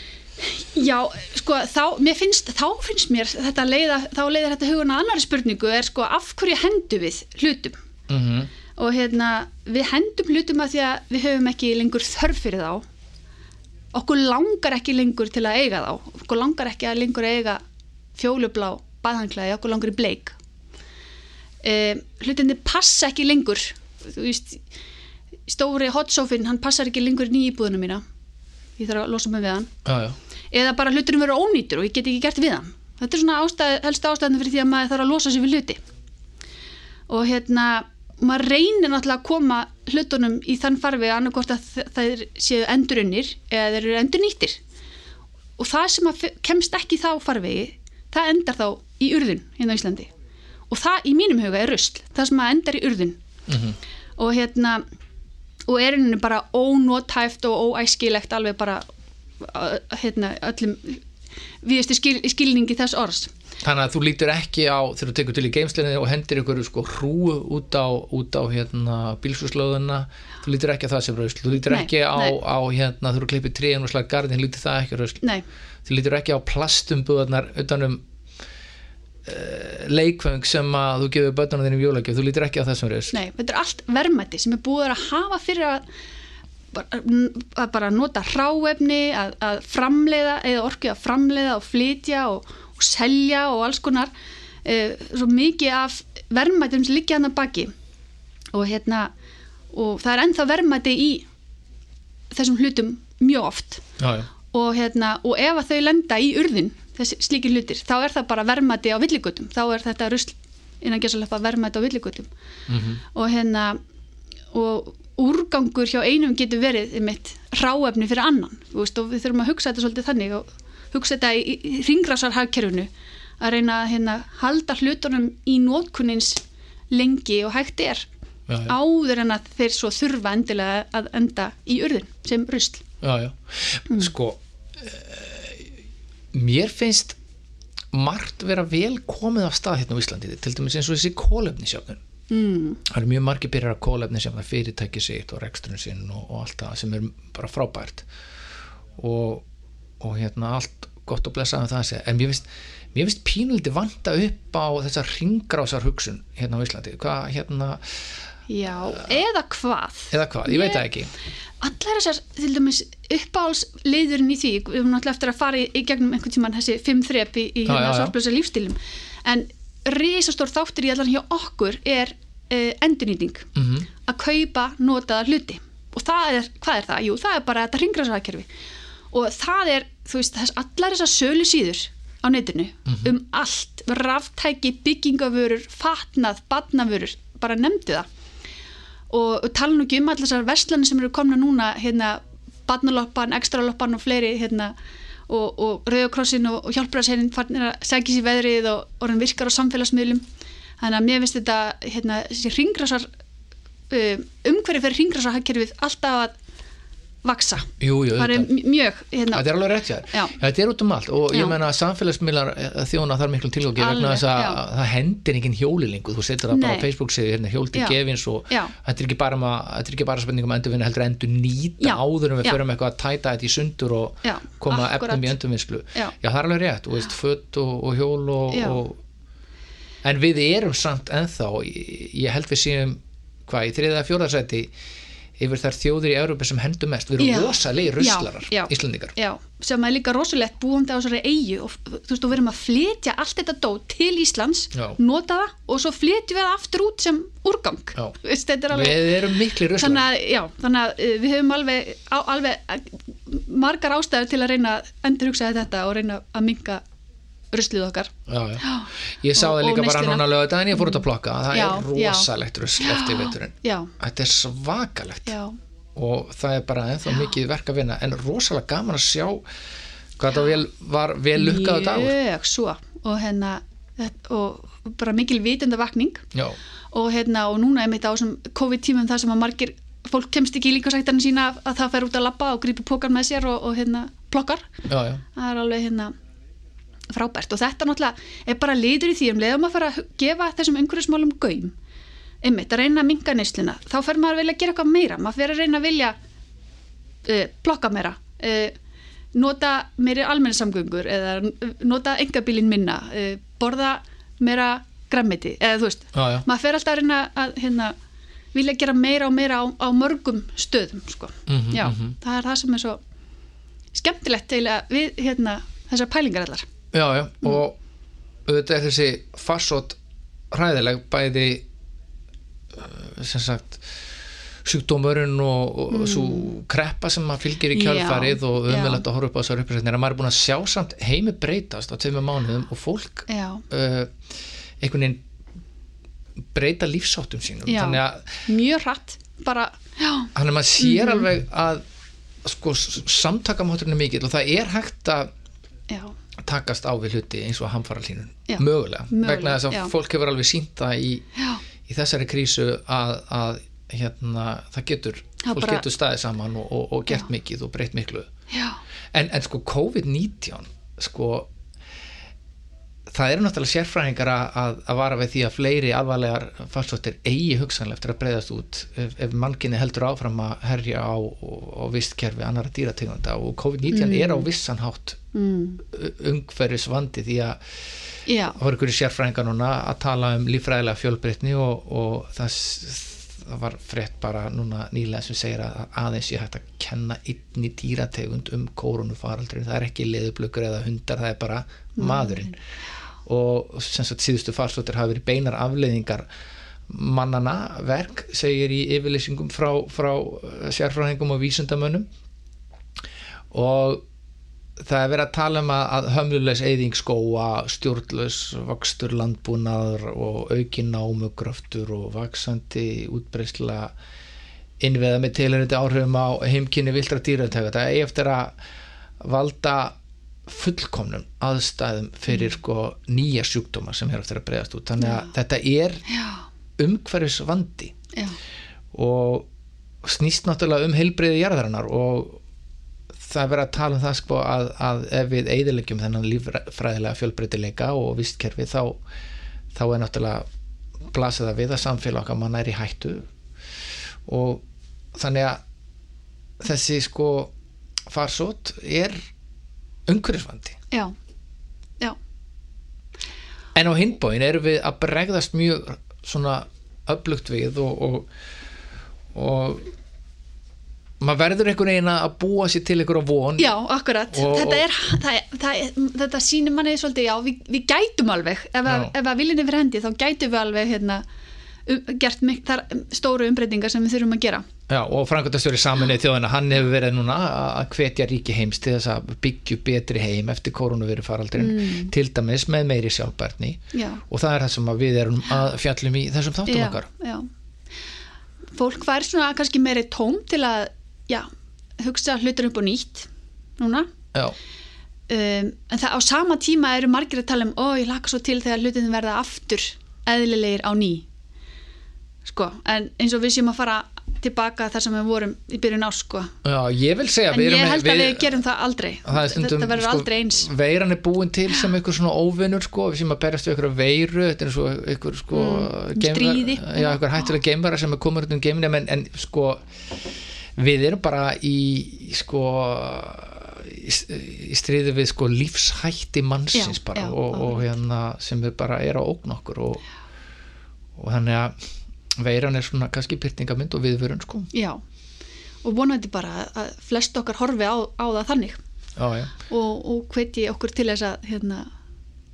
[SPEAKER 2] Já, sko, þá, finnst, þá finnst mér þetta leiða, þá leiðir þetta hugun að annari spurningu er sko af hverju hendum við hlutum
[SPEAKER 1] mm
[SPEAKER 2] og hérna við hendum hlutum að því að við höfum ekki lengur þörf fyrir þá okkur langar ekki lengur til að eiga þá okkur langar ekki að lengur eiga fjólublá baðhanklæði, okkur langar í bleik e, hlutinni passa ekki lengur þú veist stóri hotsófinn, hann passar ekki lengur í nýjibúðuna mína. Ég þarf að losa mig við hann.
[SPEAKER 1] Já, já,
[SPEAKER 2] eða bara hluturinn verður ónýtur og ég get ekki gert við hann. Þetta er svona ástæð, helst ástæðan fyrir því að maður þarf að losa sig við hluti. Og hérna maður reynir náttúrulega að koma hlutunum í þann farfi annarkort að þ- þær séu endurunnir eða þeir eru endurnýttir. Og það sem kemst ekki þá farvegi það endar þá í urðun hérna á Íslandi. Og það í mínum huga er rusl það sem endar í urðun.
[SPEAKER 1] Mhm.
[SPEAKER 2] og hérna og er henni bara ónótæft og óæskilegt alveg bara uh, hérna öllum viðustu skil, skilningi þess orðs.
[SPEAKER 1] Þannig að þú lítur ekki á þegar þú tekur til í geimslinni og hendir ykkur sko hrúu út á, út á hérna, bílsúslóðuna þú lítur ekki á það sem rausl þú lítur
[SPEAKER 2] Nei,
[SPEAKER 1] ekki á, á hérna, þú eru klippið tríðan og slag garðin lítur það ekki
[SPEAKER 2] nei,
[SPEAKER 1] þú lítur ekki á plastumbúðarnar utanum uh, leikfeng sem að þú gefur börnunum þínum jólagjöf, þú lítur ekki á sem rausl
[SPEAKER 2] nei, þetta er allt verðmætti sem er búið að hafa fyrir að bara, að bara nota hráefni að, að framleiða eða orkið að framleiða og flytja og, og selja og alls konar uh, svo mikið af verðmættum sem liggja hann að baki. Og hérna og það er ennþá verðmæti í þessum hlutum mjög oft.
[SPEAKER 1] Já, já,
[SPEAKER 2] og, hérna, og ef að þau lenda í urðin þessi slíkir hlutir, þá er það bara verðmæti á villigutum, þá er þetta rusl innan gesalappa verðmæti á villigutum
[SPEAKER 1] Mhm.
[SPEAKER 2] og hérna og úrgangur hjá einum getur verið einmitt ráefni fyrir annan veist, og við þurfum að hugsa þetta svolítið þannig og hugsa þetta í, í ringrásarhagkerfinu að reyna að hérna, halda hlutunum í nótkunnins lengi og hægt er
[SPEAKER 1] Já, já.
[SPEAKER 2] áður en að þeir svo þurfa endilega að enda í urðin sem rusl
[SPEAKER 1] já, já.
[SPEAKER 2] Mm.
[SPEAKER 1] sko mér finnst margt vera vel komið af stað hérna á Íslandi, til dæmis eins og þessi kólefnisjöfnun
[SPEAKER 2] mm.
[SPEAKER 1] það eru mjög margir byrjar að kólefni sem það fyrirtæki sitt og reksturinn sinn og, og allt það sem er bara frábært. Og, og hérna allt gott og blessað um það að segja. En mér finnst, mér finnst pínuliti vanta upp á þessar ringrásar hugsun hérna á Íslandi. Hvað hérna,
[SPEAKER 2] Já, eða hvað?
[SPEAKER 1] Eða hvað, ég veit það ekki.
[SPEAKER 2] Allar þessar, til dæmis uppáhalsleiðurinn í því, við höfum náttúrulega eftir að fara í, í gegnum einhvern tímann þessi fimm þrep í, hérna sorglösa lífstílum en risastór þáttur í allan hjá okkur er uh, endurnýting.
[SPEAKER 1] Mm
[SPEAKER 2] að kaupa notaða hluti. Og það er, hvað er það? Jú, það er bara þetta ringrasakerfi og það er, þú veist, þess allar þessar sölu síður á netinu um allt, ráftæki, byggingavörur fatnað, badnavörur bara nefndu það og, og tala nú ekki um allar þessar verslanir sem eru komna núna, hérna badnaloppan, ekstraloppan og fleiri hérna og, og Rauðakrossin og, og hjálpræðsherinn farnir að segja sér veðrið og orðin virkar á samfélagsmiðlum. Þannig að mér finnst þetta hérna, þessi ringrasar um, umhverju fyrir ringrasarhagkerfið alltaf að vaksa
[SPEAKER 1] jú, jú,
[SPEAKER 2] það er mjög hérna,
[SPEAKER 1] Þetta er alveg rétt.
[SPEAKER 2] Já.
[SPEAKER 1] Þetta er út um allt og ég
[SPEAKER 2] Já.
[SPEAKER 1] menna að samfélagsmiðlar eh, þjóna þar miklu tilgangi vegna þess að það hendir enginn hjólilingu þú setur það bara á
[SPEAKER 2] Nei.
[SPEAKER 1] Facebook segir hérna hjól til
[SPEAKER 2] Já.
[SPEAKER 1] gefins og þetta er ekki bara, er ekki bara spurning um endurvinna heldur endur nýta
[SPEAKER 2] Já.
[SPEAKER 1] áður en við förum eitthvað að tæta þetta í sundur og koma
[SPEAKER 2] akkurat.
[SPEAKER 1] efnum í endurvinnslu
[SPEAKER 2] Já.
[SPEAKER 1] það er alveg rétt, þú veist, fött og, og hjól og, og en við erum samt ennþá ég, ég held við séum hvað í þriða fjóðarsæti yfir þær þjóðir í Európa sem hendur mest. Við erum rosalegi ruslarar,
[SPEAKER 2] Já, já.
[SPEAKER 1] Íslendingar.
[SPEAKER 2] Já, sem er líka rosalegt búandi á þessari eigu og þú veist, og við erum að flytja allt þetta dót til Íslands
[SPEAKER 1] Já.
[SPEAKER 2] nota það og svo flytjum við það aftur út sem úrgang. Veist, þetta er alveg
[SPEAKER 1] við erum mikli ruslarar.
[SPEAKER 2] Þannig að, já, þannig að uh, við höfum alveg, á, alveg uh, margar ástæður til að reyna að endur hugsa þetta og reyna að minka ruslið okkar.
[SPEAKER 1] Já, já. ég sá það líka
[SPEAKER 2] og
[SPEAKER 1] bara núna lögðan ég fór út að plokka. Það
[SPEAKER 2] Já,
[SPEAKER 1] er rosalegt rusl eftir veturinn.
[SPEAKER 2] Já,
[SPEAKER 1] þetta er svakalegt.
[SPEAKER 2] Já,
[SPEAKER 1] og það er bara ennþá mikið verk að vinna en rosalega gaman að sjá hvað það vel, var vel lukkaðu dagur.
[SPEAKER 2] Mjög svo. Og hérna og bara mikil vitundavakning
[SPEAKER 1] já,
[SPEAKER 2] og hérna og núna er mitt á þessum COVID-tímum þar sem að margir fólk kemst ekki í líkasæktarinn sína að það fer út að labba og grípur pókar með sér og, og hérna plokkar. Það er alveg hérna frábært og þetta náttúrulega er bara liður í því um leiðum að fara að gefa þessum umhverfismálum gaum einmitt að reyna að minga neysluna þá fer maður að vilja gera eitthvað meira maður fer að reyna að vilja uh, plokka meira uh, nota meiri almenningssamgöngur eða nota engabílin minna uh, borða meira grammiti eða þú veist,
[SPEAKER 1] Já, já.
[SPEAKER 2] maður fer alltaf að reyna að hérna, vilja gera meira og meira á, á mörgum stöðum sko.
[SPEAKER 1] Mhm,
[SPEAKER 2] já,
[SPEAKER 1] mhm.
[SPEAKER 2] það er það sem er svo skemmtilegt til að við hérna, þessar pælingar allar
[SPEAKER 1] já, já. og auðvitað er þessi farsótt hræðileg bæði uh, sem sagt sjúkdómurinn og, og svo kreppa sem maður fylgir í
[SPEAKER 2] Mm. Já,
[SPEAKER 1] kjálfarið og
[SPEAKER 2] já.
[SPEAKER 1] umvelagt að horfa upp á þessar uppreisnir að maður er búin að sjá samt heimi breytast á tveimur mánuðum og fólk uh, einhvern veginn breyta lífsáttum sínum
[SPEAKER 2] Já.
[SPEAKER 1] að
[SPEAKER 2] mjög hratt bara,
[SPEAKER 1] þannig að maður sér
[SPEAKER 2] Mhm.
[SPEAKER 1] alveg að sko, samtakamátturinn er mikill og það er hægt að
[SPEAKER 2] já,
[SPEAKER 1] takast á við hluti eins og hamfara hlínun
[SPEAKER 2] Já.
[SPEAKER 1] mögulega,
[SPEAKER 2] Mögulega,
[SPEAKER 1] vegna þess að
[SPEAKER 2] já.
[SPEAKER 1] fólk hefur alveg sínt það í,
[SPEAKER 2] já,
[SPEAKER 1] í þessari krísu að, að hérna, það getur
[SPEAKER 2] Það
[SPEAKER 1] fólk
[SPEAKER 2] bara-
[SPEAKER 1] getur staðið saman og, og, og gert
[SPEAKER 2] Já.
[SPEAKER 1] mikið og breytt miklu
[SPEAKER 2] já,
[SPEAKER 1] en, en sko COVID-19 sko það eru náttúrulega sérfræðingar að, að, vara við því að fleiri alvarlegar farsóttir eigi hugsanlega eftir að breyðast út ef, ef mannkynni heldur áfram að herja á, á vistkerfi annara dýrategunda. Og COVID-19 er á vissan hátt
[SPEAKER 2] mm,
[SPEAKER 1] umhverfis vandi því að það voru ykkur sérfræðingar núna að tala um líffræðilega fjölbreytni og, og það, það var frétt bara núna nýlega sem segir að aðeins ég hægt að kenna einni dýrategund um koronafaraldurinn, það er ekki leðublökur eða hundar, það er bara maðurinn og sagt síðustu farsóttir hafa verið beinar afleiðingar mannana verk segir í yfirlýsingum frá, frá eh, sérfræðingum og vísundamönnum og það er verið að tala um að, hömlulegs eyðing skóa, stjórnlaus vakstur landbúnaður og aukin námugröftur og vaksandi útbreysla innveða með tilhörandi áhrifum á heimkynni vildra dýratöga það er eftir að valda fullkomnum aðstæðum fyrir sko nýja sjúkdóma sem er eftir að breyðast út. Þannig að þetta er
[SPEAKER 2] já,
[SPEAKER 1] umhverfis vandi
[SPEAKER 2] já,
[SPEAKER 1] og snýst náttúrulega um heilbreyði jarðarinnar og það er verið að tala um það sko að, að ef við eigðilegjum þennan líffræðilega fjölbreytileika og vistkerfi þá, þá er náttúrulega blasið að við að samfélag okkar manna er í hættu. Og þannig að þessi sko farsót er umhverfisvandi.
[SPEAKER 2] Já, já,
[SPEAKER 1] en á hinbóin erum við að bregðast mjög svona öflugt við og, og, og maður verður einhvern veginn að búa sér til einhverja von.
[SPEAKER 2] Já, akkurat.
[SPEAKER 1] Og-
[SPEAKER 2] þetta, er, það, það þetta sýnir manni svolítið, já, við, við gætum alveg ef, að, að viljinni fyrir hendi þá gætum við alveg hérna, gert mik- þar stóru umbreytingar sem við þurfum að gera.
[SPEAKER 1] Já, og framkvæmdastjóri saminnið þjóðina hann hefur verið núna að hvetja ríki heims til þess að byggju betri heim eftir koronaviru faraldurinn til dæmis með meiri sjálfbærni.
[SPEAKER 2] Já,
[SPEAKER 1] og það er það sem við erum að fjallum í þessum þáttum
[SPEAKER 2] já,
[SPEAKER 1] okkar.
[SPEAKER 2] já. Fólk fær svona kannski meiri tóm til að, hugsa hlutur upp og nýtt núna.
[SPEAKER 1] Já,
[SPEAKER 2] um, en það á sama tíma eru margir að tala um ó, ég laka svo til þegar hlutin verða aftur eðlilegir á ný sko, en eins og við séum að fara tilbaka þar sem við vorum í byrjun ás sko,
[SPEAKER 1] já ég vil segja
[SPEAKER 2] en
[SPEAKER 1] við
[SPEAKER 2] ég held að við gerum það aldrei.
[SPEAKER 1] Það stundum,
[SPEAKER 2] þetta verður
[SPEAKER 1] sko,
[SPEAKER 2] aldrei eins.
[SPEAKER 1] veiran er búin til sem einhver svona óvinnur sko, við sem að berjast við einhverja veiru þetta er eins og einhver sko
[SPEAKER 2] Mm,
[SPEAKER 1] geimver- já, einhver hættulega geimvara sem er komin út um geimina en, en sko við erum bara í sko í, stríði við sko lífshætti mannsins
[SPEAKER 2] Já,
[SPEAKER 1] bara
[SPEAKER 2] já,
[SPEAKER 1] og, og hérna sem er bara er á ógn okkur og, og þannig að veiran er svona kannski pyrtingamind og viðvörun sko.
[SPEAKER 2] Já, og vonandi bara að flest okkar horfi á, á það þannig.
[SPEAKER 1] Já, já,
[SPEAKER 2] og, og hveti okkur til þess að hérna,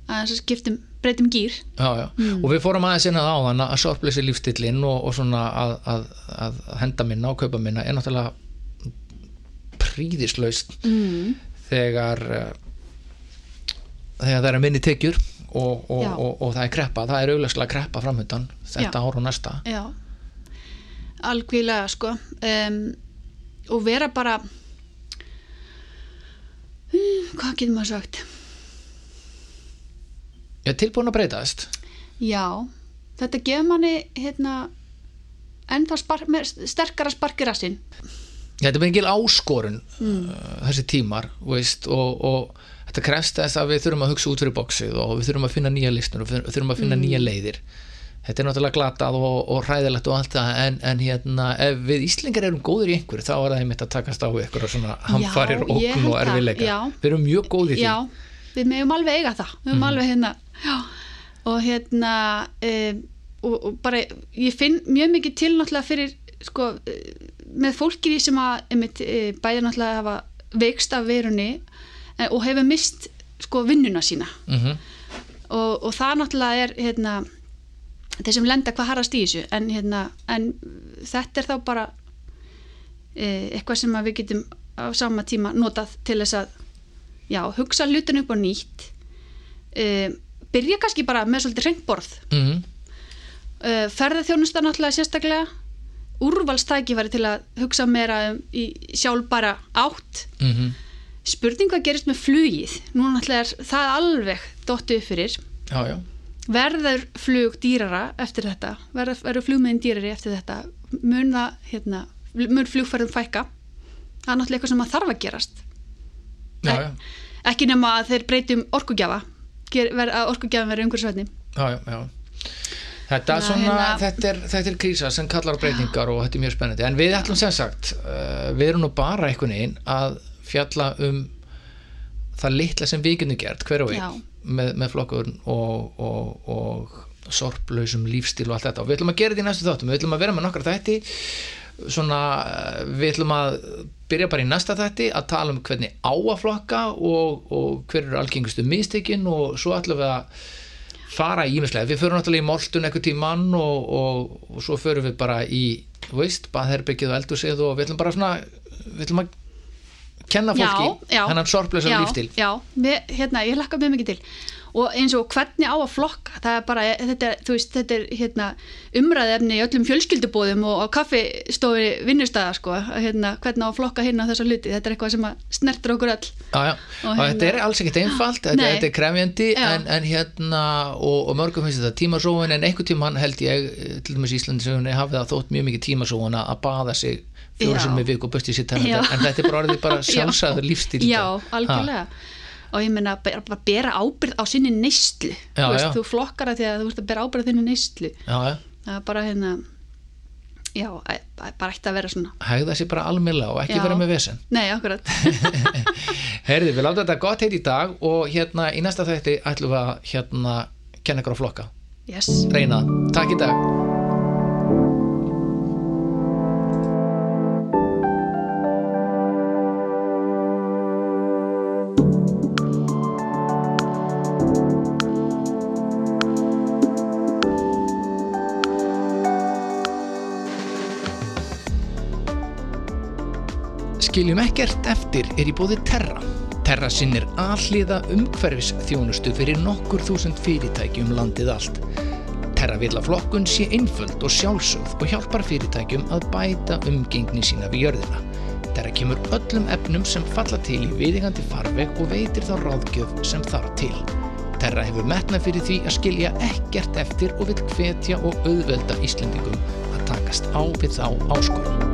[SPEAKER 2] að þess að skiptum breytum gýr
[SPEAKER 1] já, já. og við fórum aðeins inn að á þann að sorpleysi lífstillinn og, og svona að, að, að henda minna og kaupa minna er náttúrulega príðislaust
[SPEAKER 2] mm.
[SPEAKER 1] þegar uh, þegar það er minni tekjur og, og,
[SPEAKER 2] Já.
[SPEAKER 1] og, og það er kreppa það er auðvitað kreppa framöndan þetta
[SPEAKER 2] Já.
[SPEAKER 1] ár og næsta.
[SPEAKER 2] Já. Algjörlega sko. Um, og vera bara hmm, hvað getur maður sagt?
[SPEAKER 1] Er tilbúin að breytast.
[SPEAKER 2] Já, þetta gefur manni hérna ennþá spark, sterkara sparki rassinn.
[SPEAKER 1] Já, þetta er mikil áskorun
[SPEAKER 2] Mm.
[SPEAKER 1] uh, þessi tímar veist, og, og þetta krefst þess að við þurfum að hugsa út fyrir bóksið og við þurfum að finna nýja listur og við þurfum að finna
[SPEAKER 2] Mm.
[SPEAKER 1] nýja leiðir þetta er náttúrulega glatað og, og hræðilegt og allt það en, en hérna, ef við Íslingar erum góður í einhverju þá er það einmitt að takast á ykkur og svona hamfarir, ókn
[SPEAKER 2] held
[SPEAKER 1] og
[SPEAKER 2] það,
[SPEAKER 1] erfiðleika við erum mjög góð í því
[SPEAKER 2] já, við meðum alveg eiga það við meðum
[SPEAKER 1] Mhm.
[SPEAKER 2] alveg hérna já. og hérna um, og, og bara, ég finn mjög mikið til náttúrulega fyrir sko, eh, með fólki sem að einmitt, eh, bæði náttúrulega hafa veikst af verunni og hefur mist sko vinnuna sína
[SPEAKER 1] Mhm.
[SPEAKER 2] og, og það náttúrulega er hérna, þeir sem lenda hvað harrast í þessu en, hérna, en þetta er þá bara e, eitthvað sem við getum á sama tíma notað til þess að já, hugsa hlutin upp á nýtt e, byrja kannski bara með svolítið hreintborð
[SPEAKER 1] Mhm.
[SPEAKER 2] e, ferðarþjónusta náttúrulega sérstaklega úrvalstækifæri til að hugsa meira um í sjálfbara átt
[SPEAKER 1] Mhm.
[SPEAKER 2] spurning hvað gerist með flugið. Nú náttúrulega er það alveg dottu upp fyrir.
[SPEAKER 1] Já, já,
[SPEAKER 2] verður flug dýrara eftir þetta? Verður, verður flugmiðin dýrari eftir þetta? Mun það, hérna mun flugferðum fækka? Það er náttúrulega eitthvað sem þarf að gerast.
[SPEAKER 1] Já, já,
[SPEAKER 2] ekki nema að þeir breytum orkugjafa. Orkugjafan verður umhverfisvætni
[SPEAKER 1] já, já, já. Þetta,
[SPEAKER 2] Ná,
[SPEAKER 1] svona,
[SPEAKER 2] hérna-
[SPEAKER 1] þetta, er, þetta er krísa sem kallar á breytingar og þetta er mjög spennandi. En við ætlum sem sagt uh, við erum nú bara einhvern veginn að fjalla um það litla sem við getum gert hver og einn með, með flokkur og, og, og sorplausum lífstíl og allt þetta. Og við ætlum að gera þetta í næstu þáttum. Við ætlum að vera með nokkra þætti svona, eh, við ætlum að byrja bara í næsta þætti að tala um hvernig á að flokka og, og hver eru algengustu mistökin og svo ætlum við að fara í ímislega, við förum náttúrulega í moltun eitthvað tímann og, og, og svo förum við bara í, þú veist, baðherbyggið og eldhúsið og við ætlum bara svona við ætlum að kenna fólki hennan sorplösa
[SPEAKER 2] já,
[SPEAKER 1] lífstíl.
[SPEAKER 2] já, við, hérna, ég hlakka mjög mikið til. Og eins og hvernig á að flokka það er bara, þetta er, veist, þetta er hérna, umræðefni í öllum fjölskyldubóðum og á kaffistofi vinnustæða sko, hérna, hvernig á að flokka hérna þessa hluti, þetta er eitthvað sem snertur okkur öll.
[SPEAKER 1] Já, já, og,
[SPEAKER 2] Og
[SPEAKER 1] þetta er
[SPEAKER 2] hérna-
[SPEAKER 1] alls ekkert einfalt þetta, þetta er krefjandi
[SPEAKER 2] Já.
[SPEAKER 1] en, en hérna og, og mörgum finnst þetta tímasóun en einhvern tímann held ég eh, til dæmis í Íslandisögunni hafi það þótt mjög mikið tímasóun að baða sig fjóru sem með viku og bösti sér
[SPEAKER 2] Já.
[SPEAKER 1] tennandi en þetta er bara orðið bara [laughs]
[SPEAKER 2] Já.
[SPEAKER 1] sjálfsagður lífstíl
[SPEAKER 2] já, algjörlega. Og ég meina bara, bara bera ábyrð á sinni neyslu.
[SPEAKER 1] Já,
[SPEAKER 2] þú, þú flokkar það því að þú veist að bera ábyrð á þinni neyslu.
[SPEAKER 1] Ha, já, já,
[SPEAKER 2] það er bara hérna já, bara ætti að vera svona.
[SPEAKER 1] Hegða sér bara almilla og ekki
[SPEAKER 2] Já.
[SPEAKER 1] vera með vesen.
[SPEAKER 2] Nei, akkurat. [laughs]
[SPEAKER 1] Herði, við látum þetta gott heit í dag og hérna í næsta þætti ætlum við að hérna kenna ykkur á flokka.
[SPEAKER 2] Yes.
[SPEAKER 1] reyna, takk í dag Skiljum ekkert eftir er í bóði Terra. Terra sinnir alliða umhverfis þjónustu fyrir nokkur þúsund fyrirtæki um landið allt. Terra vil að flokkun sé einföld og sjálfsögð og hjálpar fyrirtækjum að bæta umgengni sína við jörðina. Terra kemur öllum efnum sem falla til í viðingandi farveg og veitir þá ráðgjöf sem þarf til. Terra hefur metnað fyrir því að skilja ekkert eftir og vil hvetja og auðvelda Íslendingum að takast á við þá áskorun.